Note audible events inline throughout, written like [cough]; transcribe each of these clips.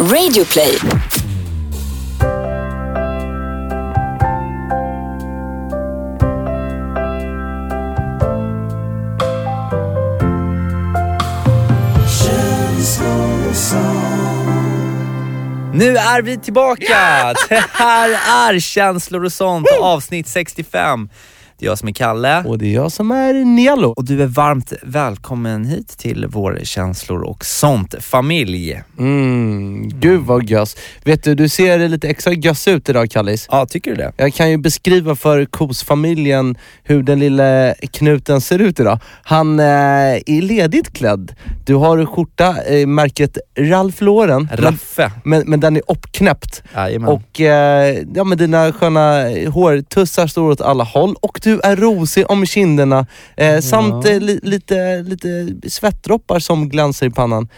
Radioplay. Nu är vi tillbaka! Det här är Känslor och sånt, avsnitt 65. Det är jag som är Kalle. Och det är jag som är Nialo. Och du är varmt välkommen hit till vår Känslor och sånt-familj. Mm, gud vad göss. Vet du, du ser lite extra göss ut idag Kallis. Ja, tycker du det? Jag kan ju beskriva för kosfamiljen hur den lilla knuten ser ut idag. Han eh, är ledigt klädd. Du har skjorta, eh, märket Ralph Lauren. Raffe. Men, men den är uppknäppt. Jajamän. Och eh, ja, men dina sköna hårtussar står åt alla håll och du är rosig om kinderna. Eh, Samt eh, li, lite, lite svettdroppar som glänser i pannan.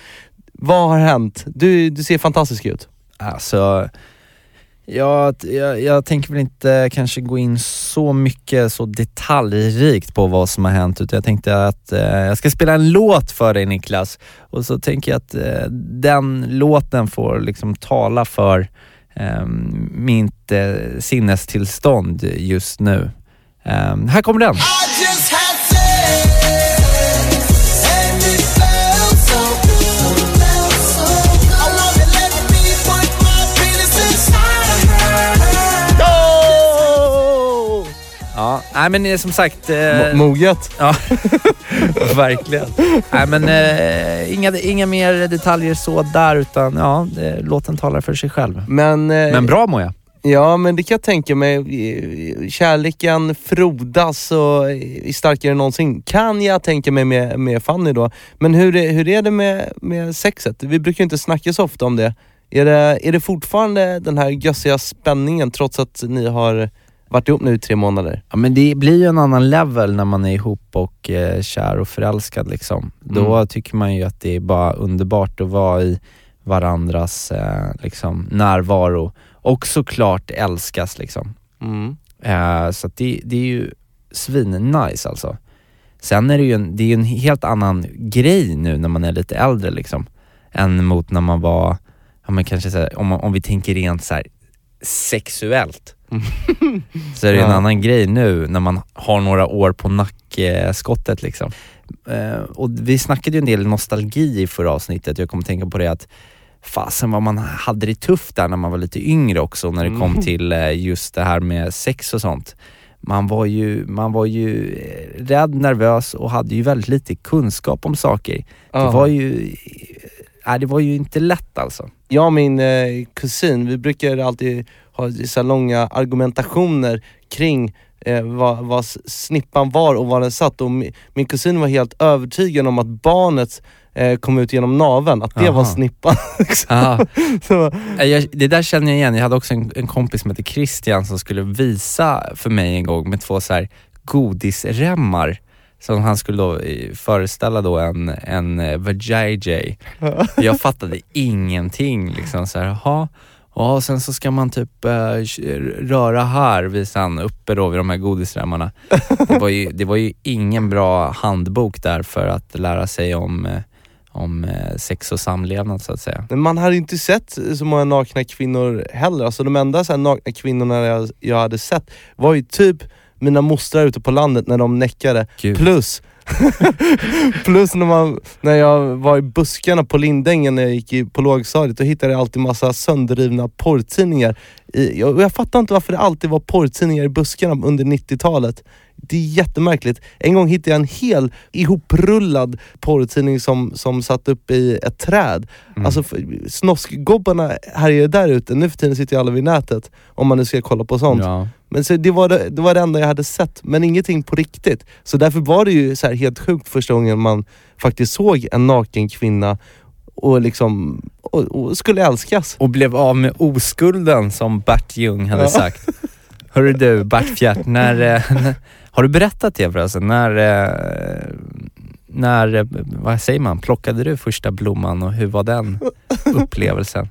Vad har hänt? Du, du ser fantastisk ut. Alltså, jag, jag, jag tänker väl inte kanske gå in så mycket så detaljrikt på vad som har hänt utan jag tänkte att eh, jag ska spela en låt för dig Niklas och så tänker jag att eh, den låten får liksom tala för eh, mitt eh, sinnestillstånd just nu. Eh, här kommer den. Ja, nej men eh, som sagt... eh, Mo- Moget. Ja, [laughs] verkligen. Nej men eh, inga, inga mer detaljer så där utan ja, låten talar för sig själv. Men, eh, Men bra Moja. Ja, men det kan jag tänka mig. Kärleken frodas och är starkare än någonsin. Kan jag tänka mig med, med Fanny då. Men hur är, hur är det med, med sexet? Vi brukar ju inte snacka så ofta om det. Är det, är det fortfarande den här gössiga spänningen trots att ni har varit ihop nu i tre månader? Ja men det blir ju en annan level när man är ihop och eh, kär och förälskad liksom. Då Mm. tycker man ju att det är bara underbart att vara i varandras eh, liksom, närvaro och såklart älskas liksom. Mm. Eh, så det, det är ju svin-nice alltså. Sen är det ju en, det är en helt annan grej nu när man är lite äldre liksom. Än mot när man var, ja men kanske så här, om, man- om vi tänker rent så här sexuellt. [laughs] så är det ju en Ja. annan grej nu när man har några år på nackskottet liksom. Eh, och vi snackade ju en del nostalgi i förra avsnittet, jag kommer tänka på det att fasen vad man hade det tufft där när man var lite yngre också när det kom Mm. till eh, just det här med sex och sånt. Man var ju, man var ju eh, rädd, nervös och hade ju väldigt lite kunskap om saker. Det var ju, nej, det var ju inte lätt alltså. Jag och min eh, kusin, vi brukar alltid ha så långa argumentationer kring eh, vad, vad snippan var och var den satt. Och mi, min kusin var helt övertygad om att barnet eh, kom ut genom naveln, att det var Aha. snippan. liksom. [laughs] Aha. [laughs] så, Eh, Jag, det där känner jag igen. Jag hade också en, en kompis som hette Christian som skulle visa för mig en gång med två så här godisremmar. Som han skulle då eh, föreställa då en, en vajayjay. [laughs] Jag fattade ingenting liksom så här, jaha. Ja, och sen så ska man typ eh, röra här, visade han uppe då vid de här godisremmarna. Det var ju, det var ju ingen bra handbok där för att lära sig om, eh, om eh, sex och samlevnad så att säga. men man hade inte sett så många nakna kvinnor heller. Alltså de enda så nakna kvinnorna jag, jag hade sett var ju typ mina mostrar ute på landet när de näckade. Gud. Plus, [laughs] plus när, man, när jag var i buskarna på Lindängen när jag gick i, på lågstadiet, då hittade jag alltid massa sönderrivna porrtidningar. I, jag, jag fattar inte varför det alltid var porrtidningar i buskarna under 90-talet. Det är jättemärkligt. En gång hittade jag en hel ihoprullad porrtidning som, som satt upp i ett träd. Mm. Alltså snoskgobbarna härjar där ute, nu för tiden sitter ju alla vid nätet om man nu ska kolla på sånt. Ja. Men så det, var det, det var det enda jag hade sett, men ingenting på riktigt. Så därför var det ju så här helt sjukt första gången man faktiskt såg en naken kvinna och liksom och, och skulle älskas. Och blev av med oskulden som Bert Ljung hade Ja. sagt. Hörru du Bert Fjärt, när, eh, när, har du berättat det förresten? När, eh, när, eh, vad säger man, plockade du första blomman och hur var den [laughs] upplevelsen?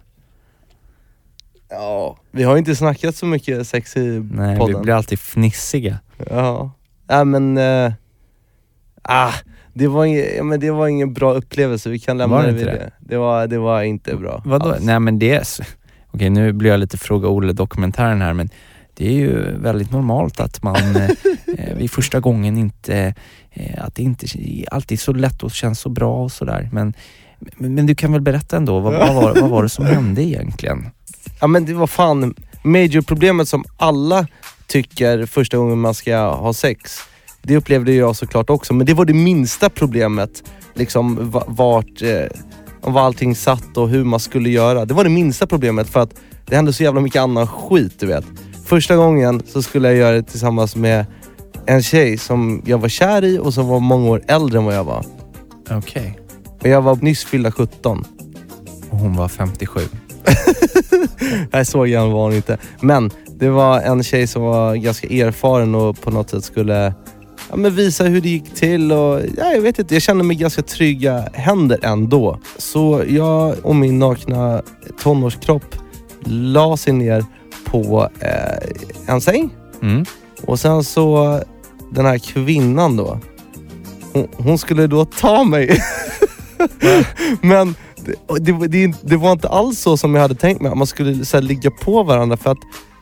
Ja. Vi har inte snackat så mycket sex i Nej, vi podden. blir alltid fnissiga. Ja. Nej men, eh, ah, det var, ing, ja, men det var ingen bra upplevelse, vi kan lämna Var det det vid inte det. Det var, det var inte bra. Vadå? alls. Nej men det Okej nu blir jag lite Fråga Olle-dokumentären här men det är ju väldigt normalt att man eh, [laughs] eh, vid första gången inte, eh, att det inte alltid är så lätt och känns så bra och sådär. Men, men, men du kan väl berätta ändå, vad, vad, var, vad var det som hände egentligen? Ja men det var fan major-problemet som alla tycker första gången man ska ha sex. Det upplevde jag såklart också, men det var det minsta problemet. Liksom va- vart, eh, var allting satt och hur man skulle göra. Det var det minsta problemet för att det hände så jävla mycket annan skit du vet. Första gången så skulle jag göra det tillsammans med en tjej som jag var kär i och som var många år äldre än vad jag var. Okej. Och jag var nyss fyllda 17. Och hon var 57. Nej, så gammal var hon inte. Men det var en tjej som var ganska erfaren och på något sätt skulle ja, men visa hur det gick till. Och, ja, jag vet inte, jag kände mig ganska trygga händer ändå. Så jag och min nakna tonårskropp la sig ner på eh, en säng. Mm. Och sen så den här kvinnan då. Hon, hon skulle då ta mig. [laughs] Men det, det, det, det var inte alls så som jag hade tänkt mig. att Man skulle så här, ligga på varandra för att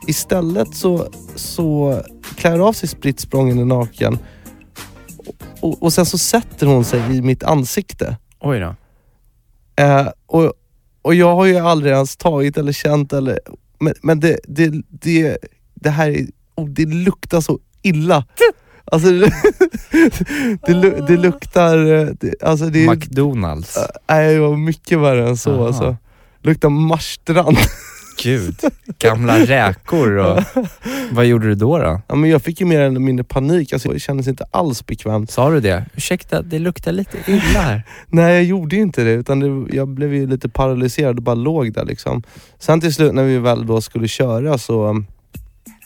istället så, så klär av sig spritt språngande naken och, och sen så sätter hon sig i mitt ansikte. Oj då. Eh, och, och jag har ju aldrig ens tagit eller känt eller... Men, men det, det, det, det här är, oh, det luktar så illa. Alltså det, [laughs] det, lu- det luktar... Det, alltså det, är- McDonalds. nej, det var mycket värre än så Aha. alltså. Luktar marstrand. [laughs] Gud. Gamla räkor och... [laughs] Vad gjorde du då då? Ja, men jag fick ju mer eller mindre panik, alltså, jag kändes inte alls bekväm. Sa du det? Ursäkta, det luktar lite illa här. [laughs] Nej jag gjorde ju inte det, utan det, jag blev ju lite paralyserad och bara låg där liksom. Sen till slut när vi väl då skulle köra så,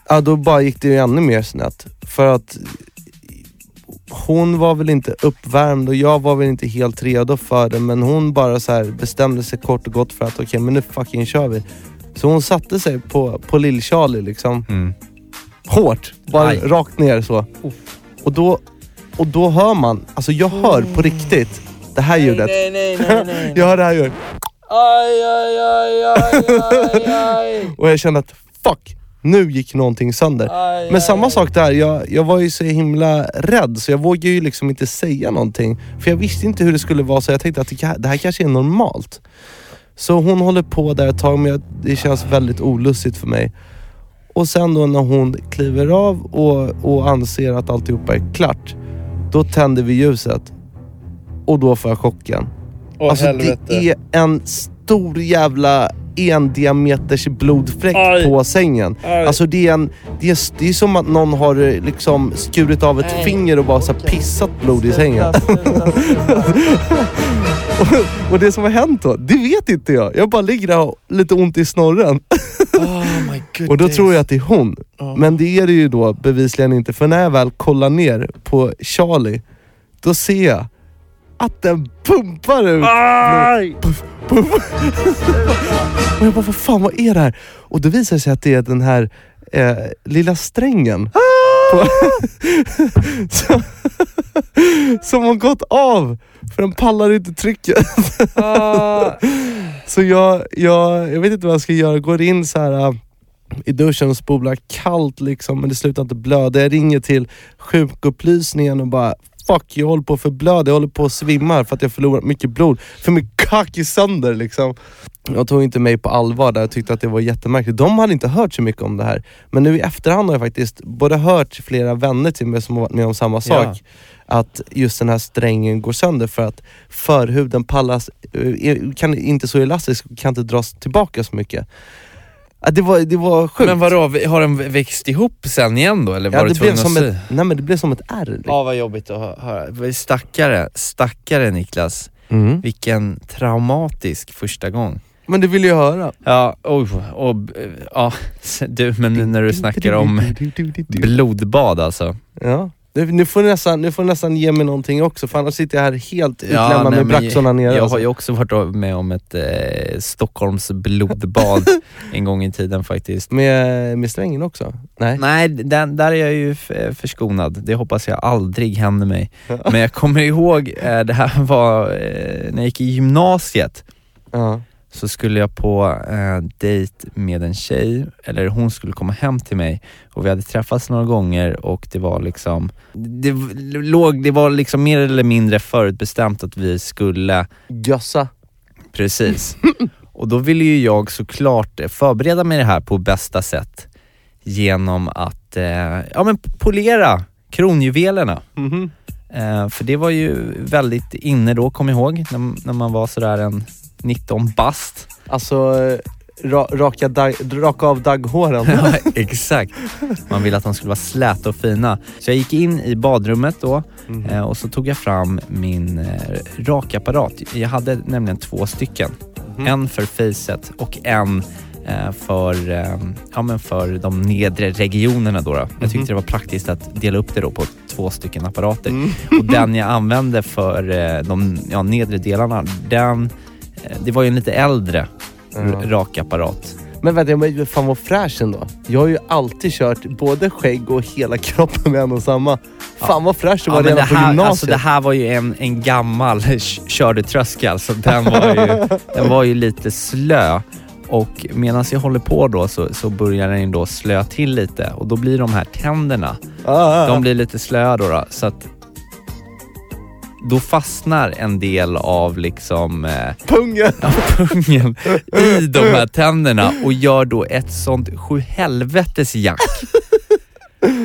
ja då bara gick det ju ännu mer snett. För att hon var väl inte uppvärmd och jag var väl inte helt redo för det men hon bara så här bestämde sig kort och gott för att okej men nu fucking kör vi. Så hon satte sig på, på lill-Charlie liksom, Mm. hårt, bara Aj. rakt ner så. Och då, och då hör man, alltså jag hör på riktigt det här ljudet. Nej, nej, nej, nej. [laughs] Jag hör det här ljudet. Aj, aj, aj, aj, aj, aj. [laughs] Och jag kände att fuck, nu gick någonting sönder. Aj, Men aj, samma aj. sak där, jag, jag var ju så himla rädd så jag vågade ju liksom inte säga någonting. För jag visste inte hur det skulle vara så jag tänkte att det, det här kanske är normalt. Så hon håller på där ett tag men det känns väldigt olustigt för mig. Och sen då när hon kliver av och, och anser att alltihopa är klart, då tänder vi ljuset. Och då får jag chocken. Åh alltså helvete. det är en stor jävla en diameters blodfläck Aj. på sängen. Aj. Alltså det är, en, det, är, det är som att någon har eh, liksom skurit av ett Nej. finger och bara så här pissat blod i sängen. [laughs] och, [laughs] och det som har hänt då, det vet inte jag. Jag bara ligger där och har lite ont i snorren. Oh. [laughs] Och då tror jag att det är hon. Men det är det ju då bevisligen inte. För när jag väl kollar ner på Charlie, då ser jag att den pumpar ut Aj! Puff. [laughs] Och jag bara, vad fan vad är det här? Och då visar det sig att det är den här eh, lilla strängen. Som, som har gått av. För den pallar inte trycket. [laughs] Så jag, jag, jag vet inte vad jag ska göra. Går in så här äh, i duschen och spolar kallt liksom, men det slutar inte blöda. Jag ringer till sjukupplysningen och bara Fuck, jag håller på att förblöda, jag håller på att svimma för att jag förlorat mycket blod. För min kack är sönder liksom. Jag tog inte mig på allvar där, jag tyckte att det var jättemärkligt. De hade inte hört så mycket om det här. Men nu i efterhand har jag faktiskt både hört flera vänner till mig som har varit med om samma sak. Att just den här strängen går sönder för att förhuden pallas, eh, kan inte så elastisk kan inte dras tillbaka så mycket. Det, var, det var sjukt. Men vadå, har den växt ihop sen igen då eller var ja, det blev som att ett, nej men det blev som ett R. Liksom. Ja vad jobbigt att hö- höra. Stackare, stackare Niklas. Mm. Vilken traumatisk första gång. Men det vill jag höra. Ja, oj, och, ja, [laughs] du men nu när du snackar om blodbad alltså. Ja. Nu, nu, får du nästan, nu får du nästan ge mig någonting också för annars sitter jag här helt Ja, utlämnad nej, med braxorna nere. Jag alltså. har ju också varit med om ett eh, Stockholms blodbad [laughs] en gång i tiden faktiskt. Med, med strängen också? Nej? Nej, den, där är jag ju f- förskonad. Det hoppas jag aldrig händer mig. Men jag kommer ihåg, eh, det här var eh, när jag gick i gymnasiet, Ja. Så skulle jag på eh, dejt med en tjej, eller hon skulle komma hem till mig och vi hade träffats några gånger och det var liksom, det, låg, det var liksom mer eller mindre förutbestämt att vi skulle Gössa. Precis. [laughs] Och då ville ju jag såklart förbereda mig det här på bästa sätt genom att eh, ja, men polera kronjuvelerna. Mhm. Eh, för det var ju väldigt inne då, kom jag ihåg, när, när man var sådär en 19 bast. Alltså, eh, ra, raka, raka av dagghåren. [laughs] Ja, exakt. Man ville att de skulle vara släta och fina. Så jag gick in i badrummet då Mhm. eh, och så tog jag fram min eh, rakapparat. Jag hade nämligen två stycken. Mhm. En för facet och en för, ja, men för de nedre regionerna. Då, då. Jag tyckte det var praktiskt att dela upp det då på två stycken apparater. Mm. Och den jag använde för de ja, nedre delarna, den, det var ju en lite äldre Ja. r- rakapparat. Men vänta, men fan vad fräsch ändå. Jag har ju alltid kört både skägg och hela [laughs] kroppen med en och samma. Fan vad fräsch det var Ja, redan det, på här, gymnasiet. alltså, det här var ju en, en gammal [laughs] kördetröska, så den var ju, [laughs] den var ju lite slö. Och medan jag håller på då så, så börjar den då slö till lite och då blir de här tänderna, Ah, ah, ah. de blir lite slöa då, då så att då fastnar en del av liksom eh, Pungen! [laughs] pungen i de här tänderna och gör då ett sånt sjuhelvetes jack.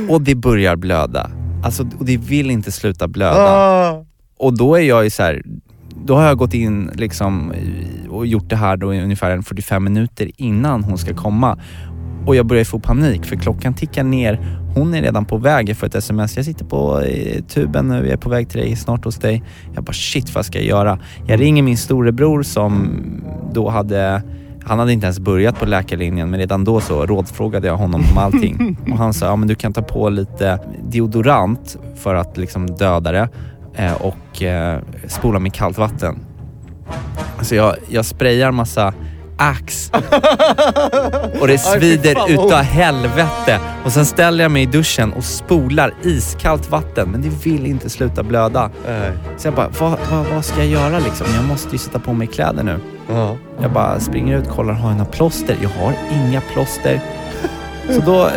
Och det börjar blöda. Alltså, och det vill inte sluta blöda. Ah. Och då är jag ju så här, då har jag gått in liksom i- och gjort det här då i ungefär en 45 minuter innan hon ska komma. Och jag börjar få panik för klockan tickar ner. Hon är redan på väg. Jag får ett sms. Jag sitter på eh, tuben nu. Jag är på väg till dig, snart hos dig. Jag bara shit, vad ska jag göra? Jag ringer min storebror som då hade han hade inte ens börjat på läkarlinjen men redan då så rådfrågade jag honom om allting. [laughs] Och han sa, ja men du kan ta på lite deodorant för att liksom döda det eh, och eh, spola med kallt vatten. Så jag, jag sprayar massa Axe och det [laughs] svider utav ont. helvete. Och sen ställer jag mig i duschen och spolar iskallt vatten men det vill inte sluta blöda. Nej. Så jag bara, vad, vad, vad ska jag göra liksom? Jag måste ju sätta på mig kläder nu. Ja. Jag bara springer ut, kollar, har jag några plåster? Jag har inga plåster. [laughs] Så då,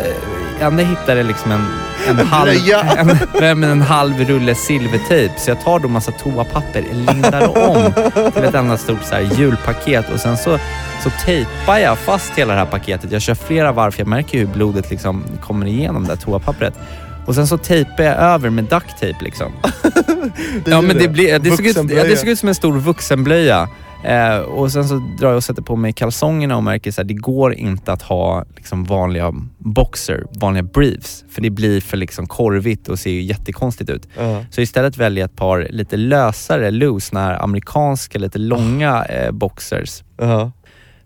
hittar är liksom en, en, halv, [laughs] en, en halv rulle silvertejp. Så jag tar då massa toapapper, lindar om till ett enda stort så här julpaket och sen så, så tejpar jag fast hela det här paketet. Jag kör flera varv för jag märker hur blodet liksom kommer igenom det här toapappret. Och sen så tejpar jag över med duct tape liksom. [laughs] Ja men det, blir, det, såg ut, ja, det såg ut som en stor vuxenblöja. Eh, och sen så drar jag och sätter på mig kalsongerna och märker att det går inte att ha liksom vanliga boxer, vanliga briefs. För det blir för liksom korvigt och ser ju jättekonstigt ut. Ja. Så istället väljer jag ett par lite lösare, loose, såna amerikanska, lite långa eh, boxers. Ja.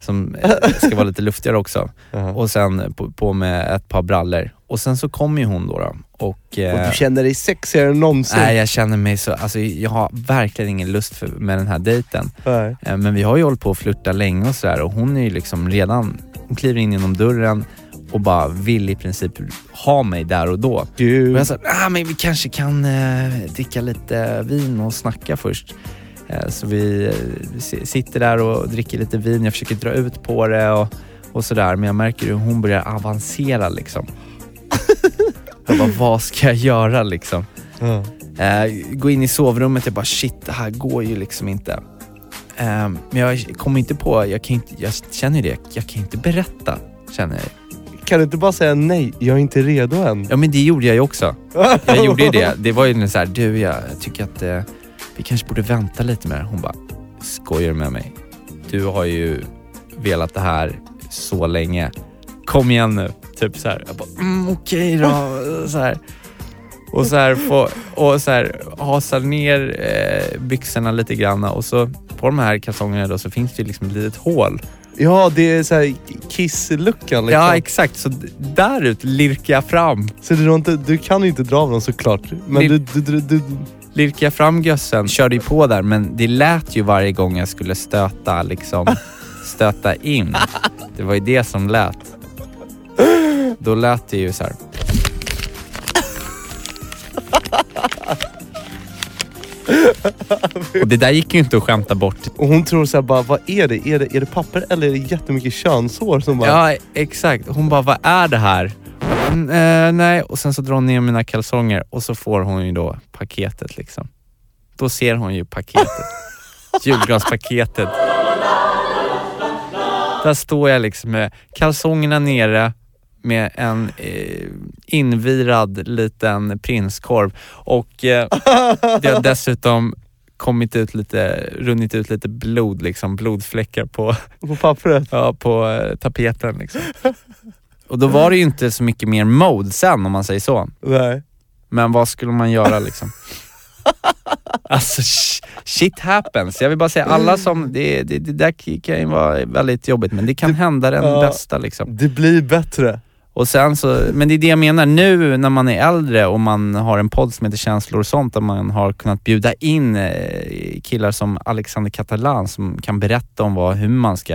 Som eh, ska vara lite luftigare också. [laughs] Ja. Och sen på, på med ett par brallor. Och sen så kommer ju hon då. då och, Och eh, du känner dig sexigare än någonsin. Nej, jag känner mig så, alltså jag har verkligen ingen lust för, med den här dejten. Nej. Eh, Men vi har ju hållit på att flirta länge och sådär och hon är ju liksom redan, hon kliver in genom dörren och bara vill i princip ha mig där och då. Och Gud. jag sa, ah, men vi kanske kan eh, dricka lite vin och snacka först. Eh, så vi eh, si- sitter där och dricker lite vin, jag försöker dra ut på det och, och sådär. Men jag märker hur hon börjar avancera liksom. [laughs] jag bara, vad ska jag göra liksom? Ja. Eh, gå in i sovrummet, jag bara shit, det här går ju liksom inte. Eh, men jag kommer inte på, jag, kan inte, jag känner ju det, jag kan inte berätta, känner jag. Kan du inte bara säga nej, jag är inte redo än? Ja men det gjorde jag ju också. Jag gjorde ju det. Det var ju så här, du jag tycker att eh, vi kanske borde vänta lite med det. Hon bara, skojar du med mig? Du har ju velat det här så länge. Kom igen nu. Typ så här. Jag bara, mm, okej då. [laughs] Så här. Och så här, få, och så här hasar ner eh, byxorna lite grann och så på de här kalsongerna då så finns det ju liksom ett litet hål. Ja, det är såhär Kiss-luckan liksom. Ja exakt, så där ut lirkar jag fram. Så du, inte, du kan ju inte dra av dem såklart. Men du, du, du, du, Lirkar jag fram gössen, körde ju på där men det lät ju varje gång jag skulle stöta liksom, [laughs] stöta in. Det var ju det som lät. Då lät det ju så här. Och det där gick ju inte att skämta bort. Och hon tror såhär bara, vad är det? Är det, är det papper eller är det jättemycket könshår som bara... Ja exakt, hon bara vad är det här? Mm, eh, nej, och sen så drar hon ner mina kalsonger och så får hon ju då paketet liksom. Då ser hon ju paketet. [laughs] Julgranspaketet. Där står jag liksom med kalsongerna nere med en eh, invirad liten prinskorv och eh, [laughs] det har dessutom kommit ut lite, runnit ut lite blod liksom, blodfläckar på På pappret. ja, på eh, tapeten liksom. Och då var det ju inte så mycket mer mode sen om man säger så. Nej. Men vad skulle man göra liksom? [laughs] Alltså sh- shit happens. Jag vill bara säga alla som, det, det, det där kan ju vara väldigt jobbigt men det kan hända den ja. bästa liksom. Det blir bättre. Och sen så, men det är det jag menar, nu när man är äldre och man har en podd som heter Känslor och sånt, där man har kunnat bjuda in eh, killar som Alexander Catalan som kan berätta om vad, hur man ska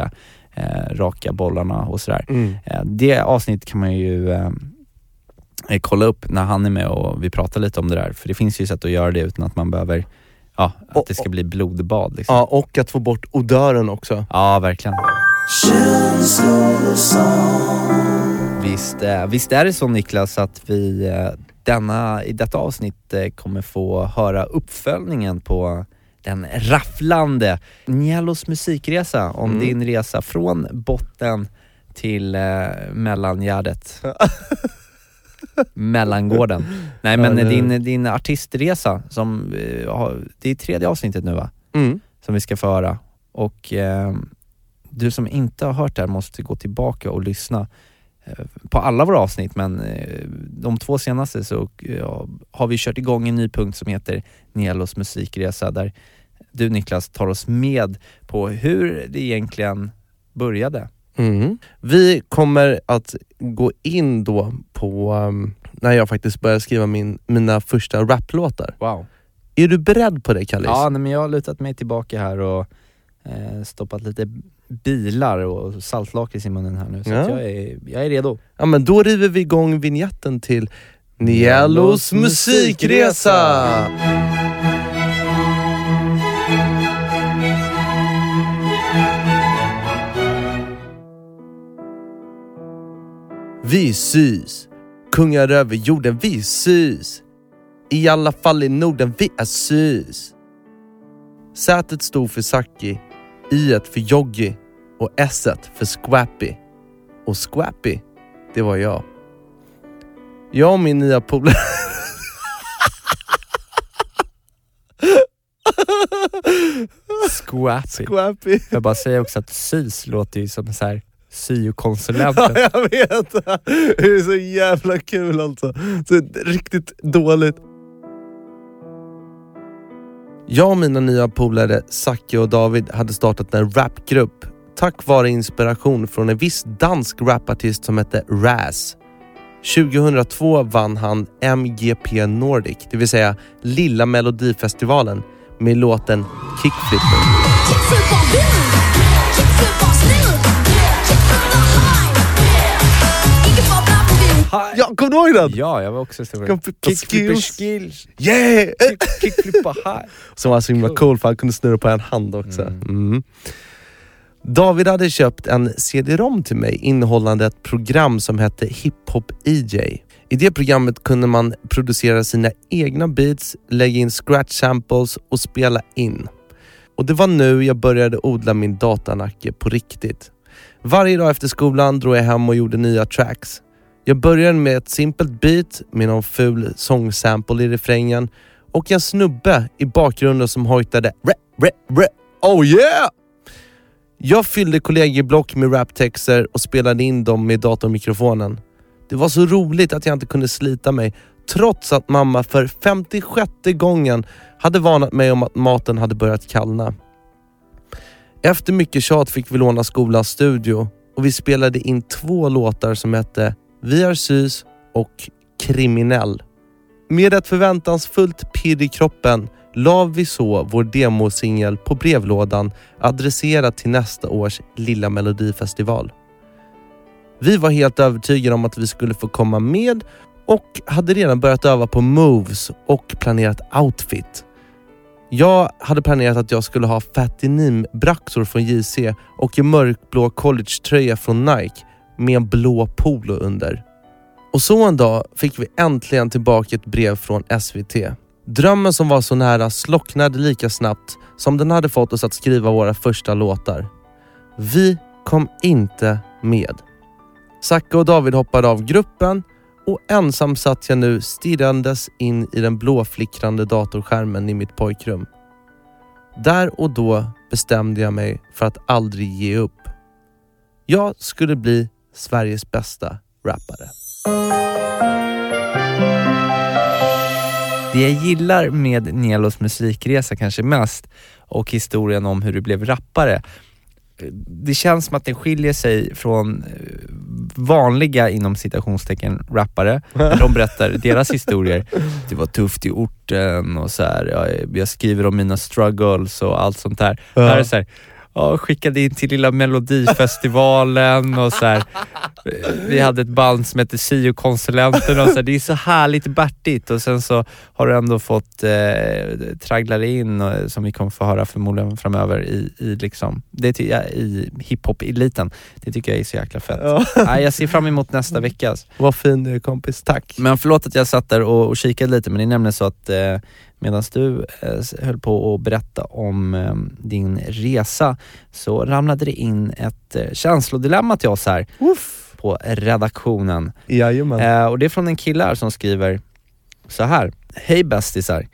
eh, raka bollarna och sådär. Mm. Eh, Det avsnittet kan man ju eh, eh, kolla upp när han är med och vi pratar lite om det där. För det finns ju sätt att göra det utan att man behöver, ja, att Och- det ska bli blodbad liksom. Ja, och att få bort odören också. Ja, verkligen. Visst, eh, visst är det så Niklas att vi eh, denna, i detta avsnitt eh, kommer få höra uppföljningen på den rafflande Njellos musikresa om Mm. din resa från botten till eh, mellangärdet. [laughs] Mellangården. Nej men Ja, din, din artistresa som, eh, det är tredje avsnittet nu va? Mm. som vi ska få höra. Och eh, du som inte har hört det här måste gå tillbaka och lyssna eh, på alla våra avsnitt men eh, de två senaste så ja, har vi kört igång en ny punkt som heter Nielos musikresa där du Niklas tar oss med på hur det egentligen började. Mm. Vi kommer att gå in då på um, när jag faktiskt började skriva min, mina första raplåtar. Wow. Är du beredd på det Kallis? Ja, nej, men jag har lutat mig tillbaka här och eh, stoppat lite bilar och saltlakrits i munnen här nu så Ja. jag, är, jag är redo. Ja men då river vi igång vignetten till Niellos musikresa! Vi sys, kungar över jorden, vi sys. I alla fall i Norden, vi är sys. Sätet stod för Saki, i för Joggi och s för Squappy. Och Squappy, det var jag. Jag och min nya polare... Squappy. Squappy. Jag bara säga också att sys låter ju som så här syokonsulent. Ja, jag vet. Det är så jävla kul alltså. Så riktigt dåligt. Jag och mina nya polare Zacke och David hade startat en rapgrupp tack vare inspiration från en viss dansk rapartist som hette Raz. 2002 vann han MGP Nordic, det vill säga Lilla Melodifestivalen med låten Kickflipper. Ja, kommer du ihåg den? Ja, jag var också stor. Kickflipper skills. Yeah! Kick, kickflippa high. Som var så himla Cool. cool för han kunde snurra på en hand också. Mm. David hade köpt en CD-ROM till mig innehållande ett program som hette Hiphop EJ. I det programmet kunde man producera sina egna beats, lägga in scratch samples och spela in. Och det var nu jag började odla min datanacke på riktigt. Varje dag efter skolan drog jag hem och gjorde nya tracks. Jag började med ett simpelt beat med någon ful sångsample i refrängen och en snubbe i bakgrunden som hojtade re, re, re, oh yeah! Jag fyllde kollegieblock med raptexter och spelade in dem med datormikrofonen. Det var så roligt att jag inte kunde slita mig trots att mamma för 56 gången hade varnat mig om att maten hade börjat kallna. Efter mycket tjat fick vi låna skolans studio och vi spelade in två låtar som hette Vi är sys och Kriminell. Med ett förväntansfullt pirr i kroppen la vi så vår demosingel på brevlådan adresserad till nästa års Lilla Melodifestival. Vi var helt övertygade om att vi skulle få komma med och hade redan börjat öva på moves och planerat outfit. Jag hade planerat att jag skulle ha Fatinim-braxor från JC och en mörkblå collegetröja från Nike med en blå polo under. Och så en dag fick vi äntligen tillbaka ett brev från SVT. Drömmen som var så nära slocknade lika snabbt som den hade fått oss att skriva våra första låtar. Vi kom inte med. Zacke och David hoppade av gruppen och ensam satt jag nu stirrandes in i den blåflickrande datorskärmen i mitt pojkrum. Där och då bestämde jag mig för att aldrig ge upp. Jag skulle bli Sveriges bästa rappare. Det jag gillar med Nelos musikresa kanske mest och historien om hur du blev rappare. Det känns som att den skiljer sig från eh, vanliga inom citationstecken rappare. När de berättar [laughs] deras historier. Det var tufft i orten och så här. Jag, jag skriver om mina struggles och allt sånt där. Ja. Här är det så här, ja, skickade in till lilla melodifestivalen och så här. Vi hade ett band som hette Syo-konsulenten och så här, det är så härligt bärtigt och sen så har du ändå fått eh, traggla dig in, och, som vi kommer få höra förmodligen framöver i, i, liksom, det ty- ja, i hiphop-eliten. Det tycker jag är så jäkla fett. Ja. Nej, jag ser fram emot nästa veckas. Vad fin du är kompis, tack. Men förlåt att jag satt där och, och kikade lite, men det är nämligen så att eh, medan du eh, höll på att berätta om eh, din resa så ramlade det in ett eh, känslodilemma till oss här på redaktionen. Jajamän. Och det är från en kille här som skriver så här. Hej bästisar!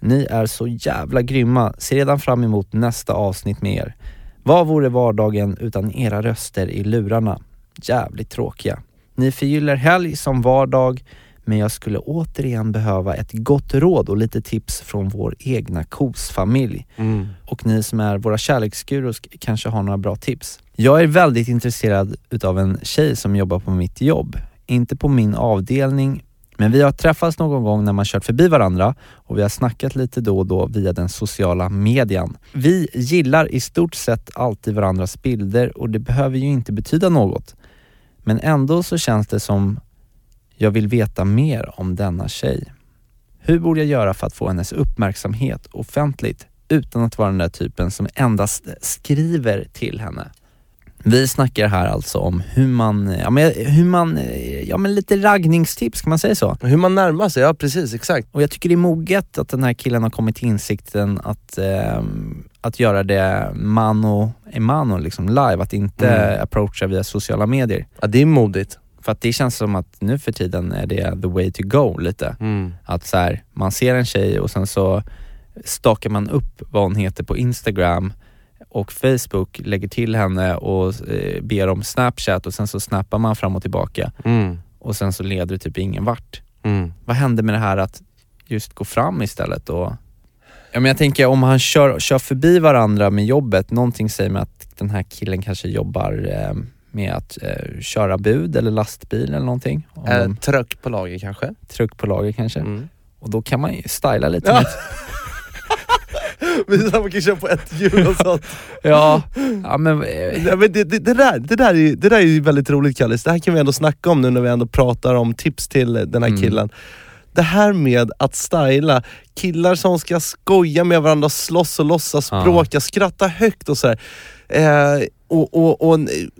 Ni är så jävla grymma, ser redan fram emot nästa avsnitt med er. Vad vore vardagen utan era röster i lurarna? Jävligt tråkiga. Ni förgyller helg som vardag, men jag skulle återigen behöva ett gott råd och lite tips från vår egna kosfamilj. Mm. Och ni som är våra kärleksgurus kanske har några bra tips. Jag är väldigt intresserad utav en tjej som jobbar på mitt jobb. Inte på min avdelning, men vi har träffats någon gång när man kört förbi varandra och vi har snackat lite då och då via den sociala median. Vi gillar i stort sett alltid varandras bilder och det behöver ju inte betyda något. Men ändå så känns det som jag vill veta mer om denna tjej. Hur borde jag göra för att få hennes uppmärksamhet offentligt utan att vara den där typen som endast skriver till henne? Vi snackar här alltså om hur man, ja men, hur man, ja men lite raggningstips, kan man säga så? Hur man närmar sig, ja precis, exakt. Och jag tycker det är moget att den här killen har kommit till insikten att, ehm, att göra det mano e mano, liksom live, att inte Mm. approacha via sociala medier. Ja, det är modigt. För att det känns som att nu för tiden är det the way to go lite. Att så här, man ser en tjej och sen så stakar man upp vad hon heter på Instagram och Facebook lägger till henne och eh, ber om snapchat och sen så snappar man fram och tillbaka Mm. och sen så leder det typ ingen vart. Mm. Vad hände med det här att just gå fram istället och Ja, men jag tänker om han kör, kör förbi varandra med jobbet, någonting säger mig att den här killen kanske jobbar eh, med att eh, köra bud eller lastbil eller någonting. Äh, de tröck på lager kanske? truck på lager kanske. Mm. Och då kan man ju styla lite. Ja. Vi [laughs] man kan köra på ett hjul och sånt. Ja, ja men... eh, Ja, men det, det, det, där, det, där är, det där är väldigt roligt Kallis, det här kan vi ändå snacka om nu när vi ändå pratar om tips till den här Mm. killen. Det här med att styla, killar som ska skoja med varandra, slåss och låtsas Ja. bråka, skratta högt och sådär. Eh, och, och, och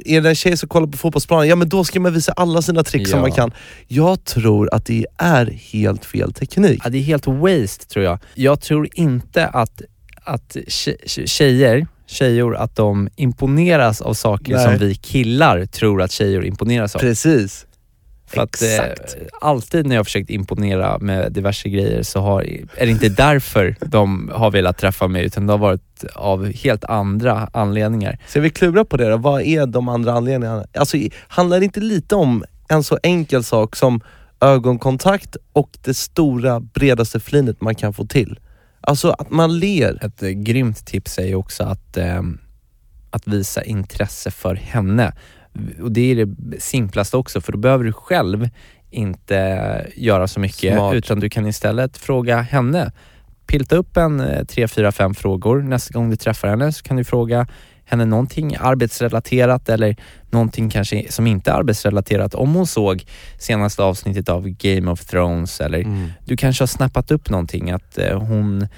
är det en tjej som kollar på fotbollsplanen, ja men då ska man visa alla sina tricks som Ja. man kan. Jag tror att det är helt fel teknik. Ja, det är helt waste tror jag. Jag tror inte att, att tje- tje- tjejer, tjejor, att de imponeras av saker Nej. som vi killar tror att tjejer imponeras av. Precis. För att, eh, Exakt. alltid när jag har försökt imponera med diverse grejer så har, är det inte därför de har velat träffa mig utan det har varit av helt andra anledningar. Ska vi klura på det då? Vad är de andra anledningarna? Alltså, handlar det inte lite om en så enkel sak som ögonkontakt och det stora bredaste flinet man kan få till? Alltså att man ler. Ett eh, grymt tips är ju också att eh, att visa intresse för henne. Och det är det simplaste också för då behöver du själv inte göra så mycket Smart. utan du kan istället fråga henne. Pilta upp en eh, tre, fyra, fem frågor. Nästa gång du träffar henne så kan du fråga henne någonting arbetsrelaterat eller någonting kanske som inte är arbetsrelaterat. Om hon såg senaste avsnittet av Game of Thrones eller Mm. du kanske har snappat upp någonting att eh, hon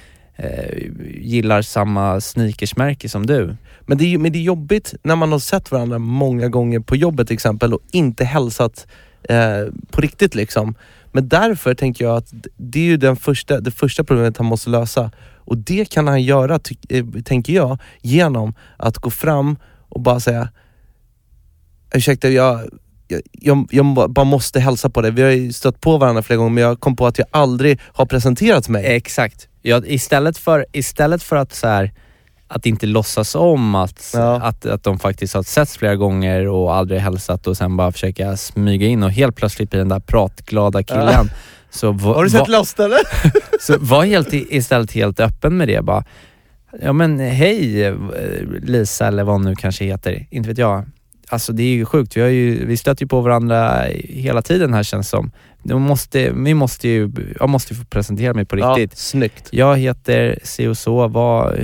eh, gillar samma sneakersmärke som du. Men det, är, men det är jobbigt när man har sett varandra många gånger på jobbet till exempel och inte hälsat eh, på riktigt liksom. Men därför tänker jag att det är ju den första, det första problemet han måste lösa. Och det kan han göra, ty, eh, tänker jag, genom att gå fram och bara säga Ursäkta, jag, jag, jag, jag bara måste hälsa på dig. Vi har ju stött på varandra flera gånger men jag kom på att jag aldrig har presenterat mig. Exakt. Ja, istället, för, istället för att så här, att inte låtsas om att, Ja. att, att de faktiskt har setts flera gånger och aldrig hälsat och sen bara försöka smyga in och helt plötsligt bli den där pratglada killen. Så, [laughs] va, Har du va, sett Lost eller? [laughs] så var helt, istället helt öppen med det bara. Ja men hej eh, Lisa eller vad hon nu kanske heter, inte vet jag. Alltså det är ju sjukt, vi, har ju, vi stöter ju på varandra hela tiden här känns som. Vi måste, vi måste ju, jag måste ju få presentera mig på Ja, riktigt. snyggt. Jag heter si och så, vad,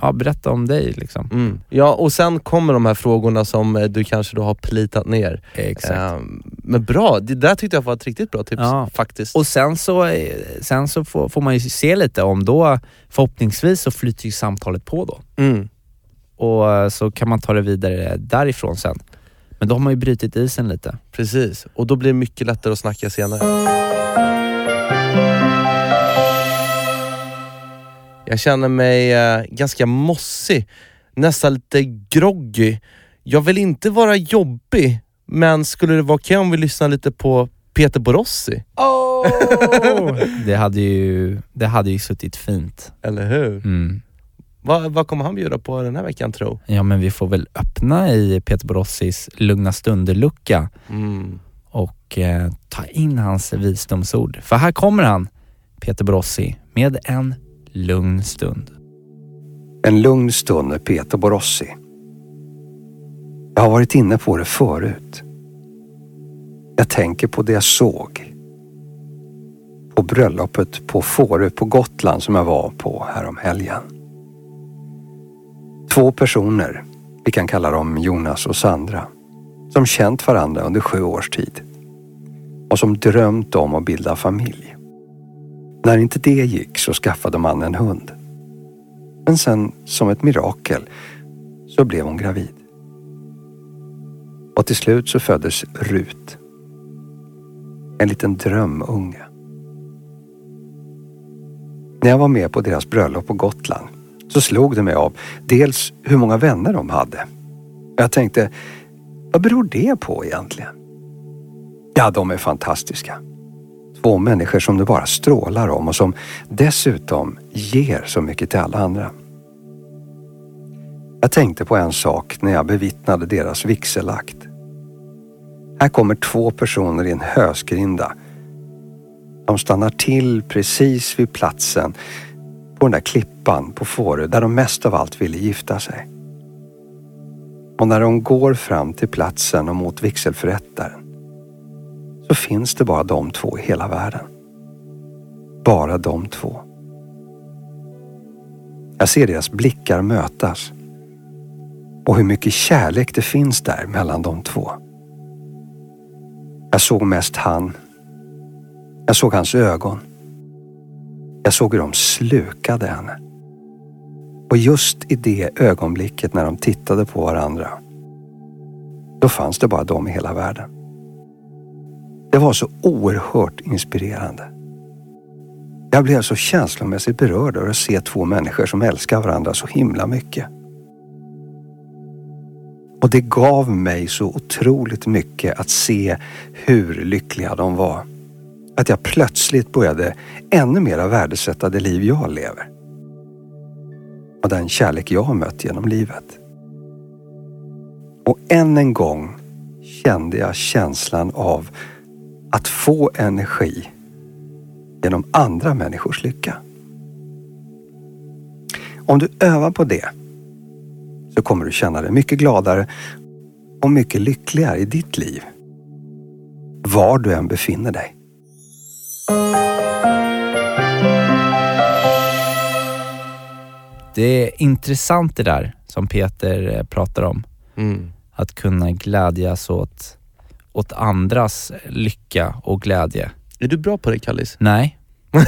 ja, berätta om dig liksom. Mm. Ja, och sen kommer de här frågorna som eh, du kanske då har plitat ner. Exakt. Ehm, men bra, det där tyckte jag var ett riktigt bra tips Ja. faktiskt. Och sen så, eh, sen så får, får man ju se lite om då, förhoppningsvis så flyter ju samtalet på då. mm. Och eh, så kan man ta det vidare därifrån sen. Men då har man ju brutit isen lite. Precis, och då blir det mycket lättare att snacka senare. Jag känner mig eh, ganska mossig, nästan lite groggy. Jag vill inte vara jobbig, men skulle det vara okej om vi lyssnar lite på Peter Borossi? [laughs] Det hade ju, det hade ju suttit fint. Eller hur? Mm. Vad, vad kommer han bjuda på den här veckan tro? Ja men vi får väl öppna i Peter Borossis lugna stunder-lucka Mm. och eh, ta in hans visdomsord. För här kommer han, Peter Borossi, med en lugn stund. En lugn stund med Peter Borossi. Jag har varit inne på det förut. Jag tänker på det jag såg. På bröllopet på Fårö på Gotland som jag var på häromhelgen. Två personer, vi kan kalla dem Jonas och Sandra, som känt varandra under sju års tid och som drömt om att bilda familj. När inte det gick så skaffade man en hund. Men sen, som ett mirakel, så blev hon gravid. Och till slut så föddes Rut. En liten drömunge. När jag var med på deras bröllop på Gotland så slog det mig av dels hur många vänner de hade. Jag tänkte, vad beror det på egentligen? Ja, de är fantastiska. Två människor som det bara strålar om och som dessutom ger så mycket till alla andra. Jag tänkte på en sak när jag bevittnade deras vigselakt. Här kommer två personer i en hösgrinda. De stannar till precis vid platsen på den där klippan på Fårö där de mest av allt ville gifta sig. Och när de går fram till platsen och mot vigselförrättaren så finns det bara de två i hela världen. Bara de två. Jag ser deras blickar mötas och hur mycket kärlek det finns där mellan de två. Jag såg mest han. Jag såg hans ögon. Jag såg hur de slukade henne. Och just i det ögonblicket när de tittade på varandra, då fanns det bara de i hela världen. Det var så oerhört inspirerande. Jag blev så känslomässigt berörd över att se två människor som älskar varandra så himla mycket. Och det gav mig så otroligt mycket att se hur lyckliga de var. Att jag plötsligt började ännu mer värdesätta det liv jag lever. Och den kärlek jag har mött genom livet. Och än en gång kände jag känslan av att få energi genom andra människors lycka. Om du övar på det så kommer du känna dig mycket gladare och mycket lyckligare i ditt liv. Var du än befinner dig. Det är intressant det där som Peter eh, pratar om. Mm. Att kunna glädjas åt, åt andras lycka och glädje. Är du bra på det Kallis? Nej. [laughs]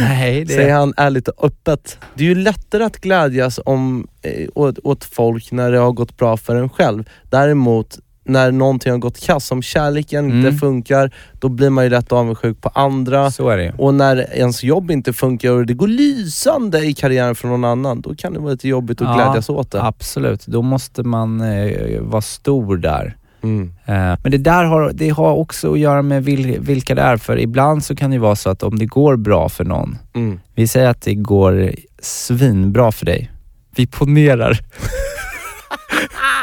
Nej, det Säger han ärligt och öppet. Det är ju lättare att glädjas om, eh, åt, åt folk när det har gått bra för en själv. Däremot när någonting har gått kass, om kärleken inte Mm. funkar, då blir man ju lätt avundsjuk på andra. så är det. Och när ens jobb inte funkar och det går lysande i karriären för någon annan, då kan det vara lite jobbigt att Ja, glädjas åt det. Absolut, då måste man eh, vara stor där. Mm. Eh, men det där har, det har också att göra med vil, vilka det är, för ibland så kan det vara så att om det går bra för någon, Mm. vi säger att det går svinbra för dig. Vi ponerar.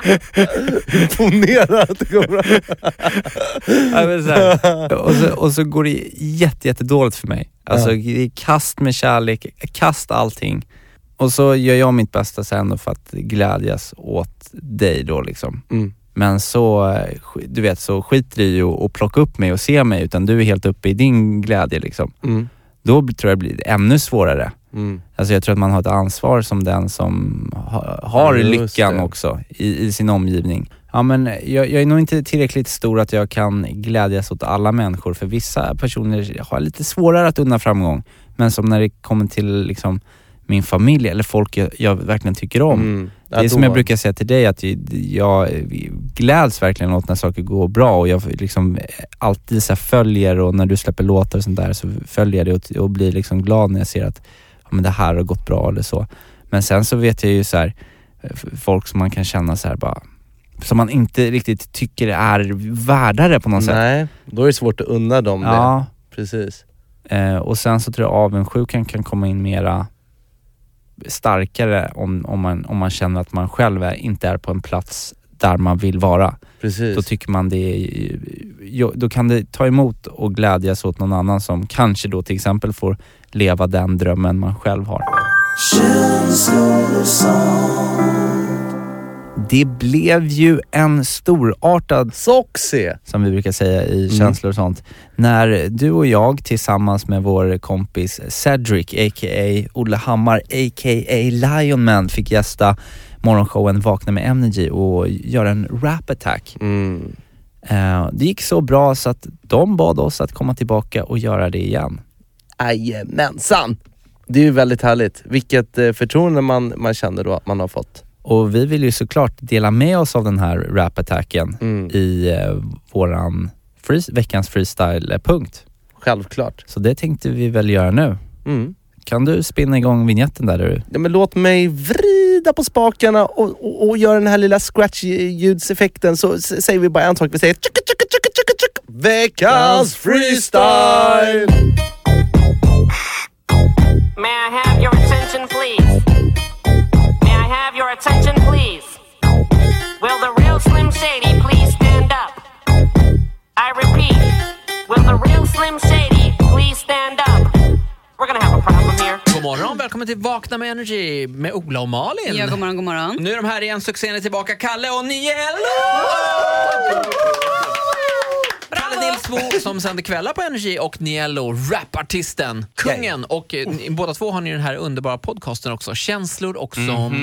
[laughs] Ponera att det går bra. Ja, men så här. och, så, och så går det jätte, jätte dåligt för mig. Alltså Ja. det är kast med kärlek, kast allting. Och så gör jag mitt bästa sen för att glädjas åt dig då liksom. Mm. Men så, eh, du vet, så skiter du i att plocka upp mig och se mig utan du är helt uppe i din glädje liksom. Mm. Då tror jag det blir ännu svårare. Mm. Alltså jag tror att man har ett ansvar som den som ha, har Just lyckan det. också i, i sin omgivning. Ja men jag, jag är nog inte tillräckligt stor att jag kan glädjas åt alla människor för vissa personer har lite svårare att unna framgång. Men som när det kommer till liksom min familj eller folk jag, jag verkligen tycker om. Mm. Det är Ja, som jag brukar säga till dig, att jag gläds verkligen åt när saker går bra och jag liksom alltid så följer och när du släpper låtar och sånt där så följer jag det och, och blir liksom glad när jag ser att ja, men det här har gått bra eller så. Men sen så vet jag ju så här, f- folk som man kan känna så här bara, som man inte riktigt tycker är värdare på något sätt. Nej, då är det svårt att unna dem det. Ja, Precis. eh, och sen så tror jag avundsjukan kan komma in mera starkare om, om, man, om man känner att man själv är, inte är på en plats där man vill vara. Precis. Då tycker man det är, då kan det ta emot och glädjas åt någon annan som kanske då till exempel får leva den drömmen man själv har. Det blev ju en storartad Soxy! som vi brukar säga i känslor och sånt. När du och jag tillsammans med vår kompis Cedric, a.k.a. Olle Hammar, a.k.a. Lionman, fick gästa morgonshowen Vakna med Energy och göra en rap attack. Mm. Eh, det gick så bra så att de bad oss att komma tillbaka och göra det igen. Jajamensan! Det är ju väldigt härligt. Vilket eh, förtroende man, man känner då att man har fått. Och vi vill ju såklart dela med oss av den här rap attacken Mm. i eh, våran free, veckans freestyle-punkt. Självklart. Så det tänkte vi väl göra nu. Mm. Kan du spinna igång vignetten där du? Ja, men låt mig vrida på spakarna och, och, och göra den här lilla scratch-ljudseffekten så säger vi bara en sak. Vi säger tjucka, tjucka, tjucka, tjucka, tjucka. Veckans freestyle! Välkommen till Vakna med Energy med Ola och Malin. Ja, god morgon, god morgon. Nu är de här igen, succén är tillbaka. Kalle och Niello! Kalle Nilsbo som sänder kvällar på Energy och Niello, rapartisten, kungen. Och eh, ni, båda två har ni den här underbara podcasten också, Känslor och sånt.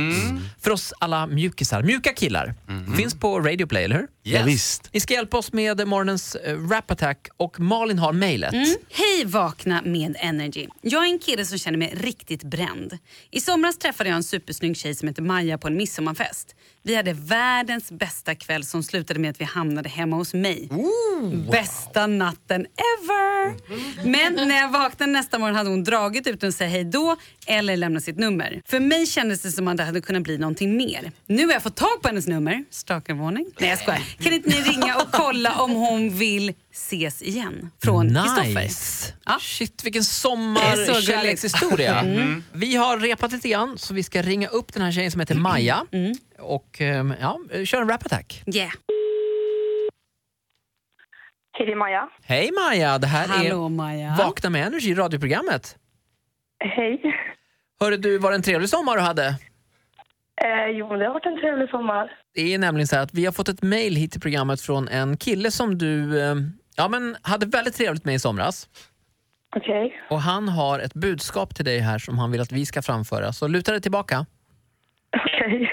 För oss alla mjukisar, mjuka killar. Finns på Radio Play, eller hur? Ja, visst. Ni ska hjälpa oss med morgonens eh, rap-attack och Malin har mejlet. Mm. Hej Vakna med Energy. Jag är en kille som känner mig riktigt bränd. I somras träffade jag en supersnygg tjej som heter Maja på en midsommarfest. Vi hade världens bästa kväll som slutade med att vi hamnade hemma hos mig. Bästa natten ever! Men när jag vaknade nästa morgon hade hon dragit utan att säga hej då eller lämna sitt nummer. För mig kändes det som att det hade kunnat bli någonting mer. Nu har jag fått tag på hennes nummer. Stalkervarning. Nej jag skojar. Kan inte ni ringa och kolla om hon vill ses igen? Från Kristoffer. Nice! Ja. Shit, vilken sommarkärlekshistoria. [laughs] Mm. Vi har repat lite grann, så vi ska ringa upp den här tjejen som heter Maja. Och ehm, ja, kör en rap-attack. Yeah. Hej, det är Maja. Hej Maja, det här Hallå är Maja. Vakna med Energy, radioprogrammet. Hej. Hörru du, var det en trevlig sommar du hade? Eh, jo, det har varit en trevlig sommar. Det är nämligen så här att vi har fått ett mail hit till programmet från en kille som du eh, ja, men hade väldigt trevligt med i somras. Okej. Och han har ett budskap till dig här som han vill att vi ska framföra. Så luta dig tillbaka. Okej.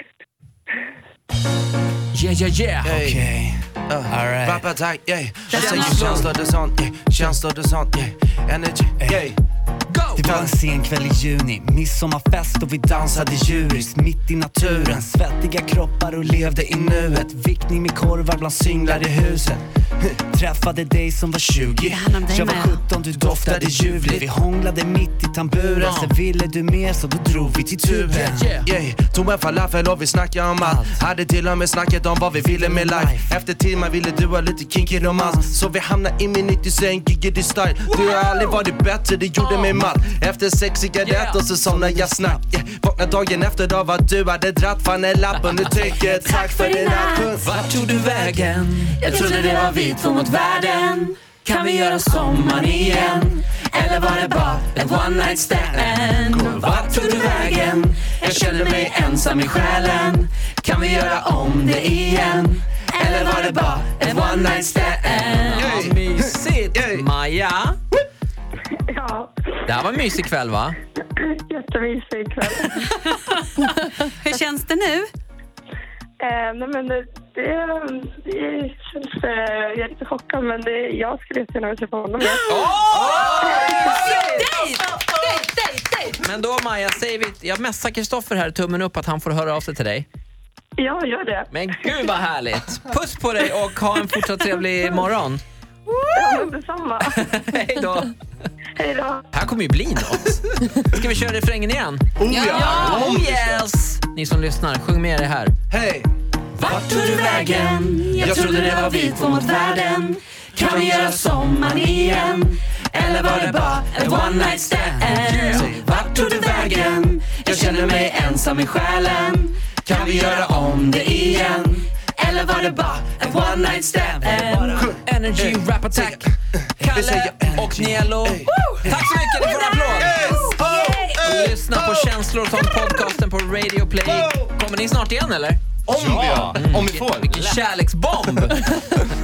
Yeah, yeah, yeah! Okej. Uh, Rap attack, yeah. Jag säger känslor, det är sånt, yeah. Känslor, det är sånt, yeah. Energy, yeah. Det var en sen kväll i juni, midsommarfest och vi dansade djuriskt mitt i naturen. Svettiga kroppar och levde i nuet. Vickning med korvar bland singlar i huset. [laughs] Träffade dig som var 20. handlar om dig Jag var med. 17, du doftade ljuvligt. Vi hånglade mitt i tamburen. Sen ville du mer så då drog vi till tuben. Yeah, tog en falafel och vi snackade om allt Hade till och med snackat om vad vi ville med life Efter timmar ville du ha lite kinky romans Så vi hamnade i min 90 giggity style Du har aldrig varit bättre, det gjorde mig matt Efter sex cigaretter så somnade jag snabbt yeah. Vaknade dagen efter av att du hade dratt fan en lapp tycker jag tack för din natt Vart tog du vägen? Jag trodde det var vi två mot världen. Kan vi göra sommar igen? Eller var det bara ett one night stand? Vart tog du vägen? Jag känner mig ensam i själen. Kan vi göra om det igen? Eller var det bara ett one night stand? Mysigt! Maja, Ja, det här var en mysig kväll va? [laughs] jättemysig kväll. [laughs] Hur känns det nu? Eh, nej, men det, det, det känns... Eh, jag är lite chockad, men det, jag skulle jättegärna vilja träffa honom [gasps] igen. Men då Maja, säger vi, jag messar Kristoffer här, tummen upp att han får höra av sig till dig. Ja, gör det. Men gud vad härligt! Puss på dig och ha en fortsatt trevlig morgon. Ja, men detsamma. [laughs] Hej då! Hej då. här kommer ju bli något. Ska vi köra refrängen igen? Oh ja! Oh yes! Ni som lyssnar, sjung med det här. Hej! Vart tog du vägen? Jag trodde det var vi två mot världen. Kan vi göra sommar igen? Eller var det bara ett one night stand? Vart tog du vägen? Jag känner mig ensam i själen. Kan vi göra om det igen? Eller var det bara ett one night stand? Energy Rap Attack. Kalle och Nielo. Tack så mycket, ni får en applåd! Lyssna på Känslor och sånt podcasten på Radio Play. Kommer ni snart igen eller? Om ja. Om vi får. Vilken kärleksbomb! [laughs]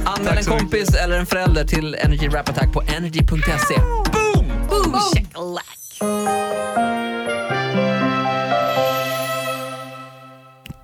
Anmäl en kompis eller en förälder till Energy Rap Attack på energy.se. Boom! Boom, shakalak.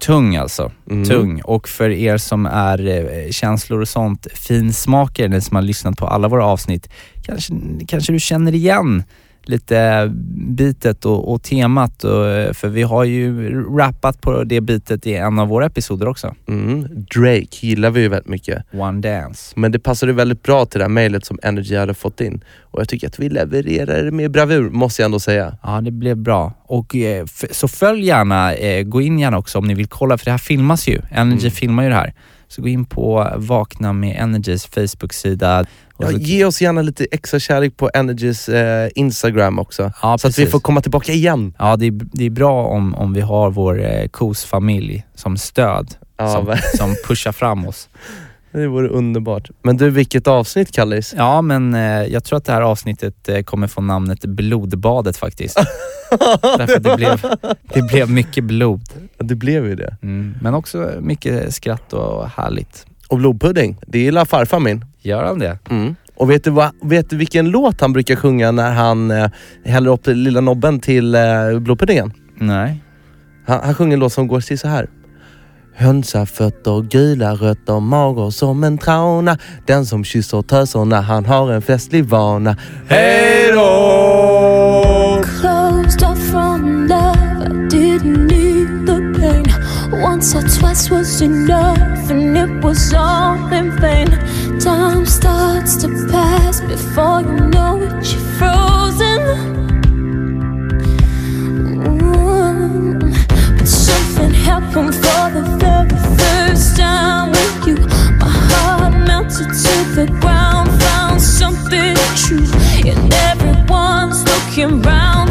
Tung alltså. Tung. Och för er som är eh, känslor och sånt finsmakare, ni som har lyssnat på alla våra avsnitt, kanske, kanske du känner igen lite bitet och, och temat. Och, eh, för vi har ju rappat på det bitet i en av våra episoder också. Mm. Drake gillar vi ju väldigt mycket. One Dance. Men det passade väldigt bra till det här mejlet som Energy hade fått in. Och jag tycker att vi levererar med bravur, måste jag ändå säga. Ja, det blev bra. Och, eh, så följ gärna, eh, gå in gärna också om ni vill kolla, för det här filmas ju. Energy filmar ju det här. Så gå in på Vakna med Energys Facebook-sida. Ja, så- ge oss gärna lite extra kärlek på Energys eh, Instagram också. Ja, så att vi precis. får komma tillbaka igen. Ja, det är, det är bra om, om vi har vår eh, KOS-familj som stöd, Ja, som, som pushar fram oss. [laughs] Det vore underbart. Men du, vilket avsnitt Kallis? Ja, men eh, jag tror att det här avsnittet eh, kommer få namnet Blodbadet faktiskt. [laughs] Därför det blev, det blev mycket blod. Det blev ju det. Mm. Men också mycket skratt och härligt. Och blodpudding, det gillar farfar min. Gör han det? Mm. Och vet du, vad, vet du vilken låt han brukar sjunga när han eh, häller upp lilla nobben till eh, blodpuddingen? Nej. Han, han sjunger en låt som går till så här. Hönsafötter, gula rötter, mager som en trauna. Den som kysser töserna, han har en festlig vana. Hej då! Closed off from love, I didn't need the pain. Once or twice was enough, and it was all in Before you know it, you're frozen. Ooh. But something happened for the very first time with you. My heart melted to the ground Found something true And everyone's looking round.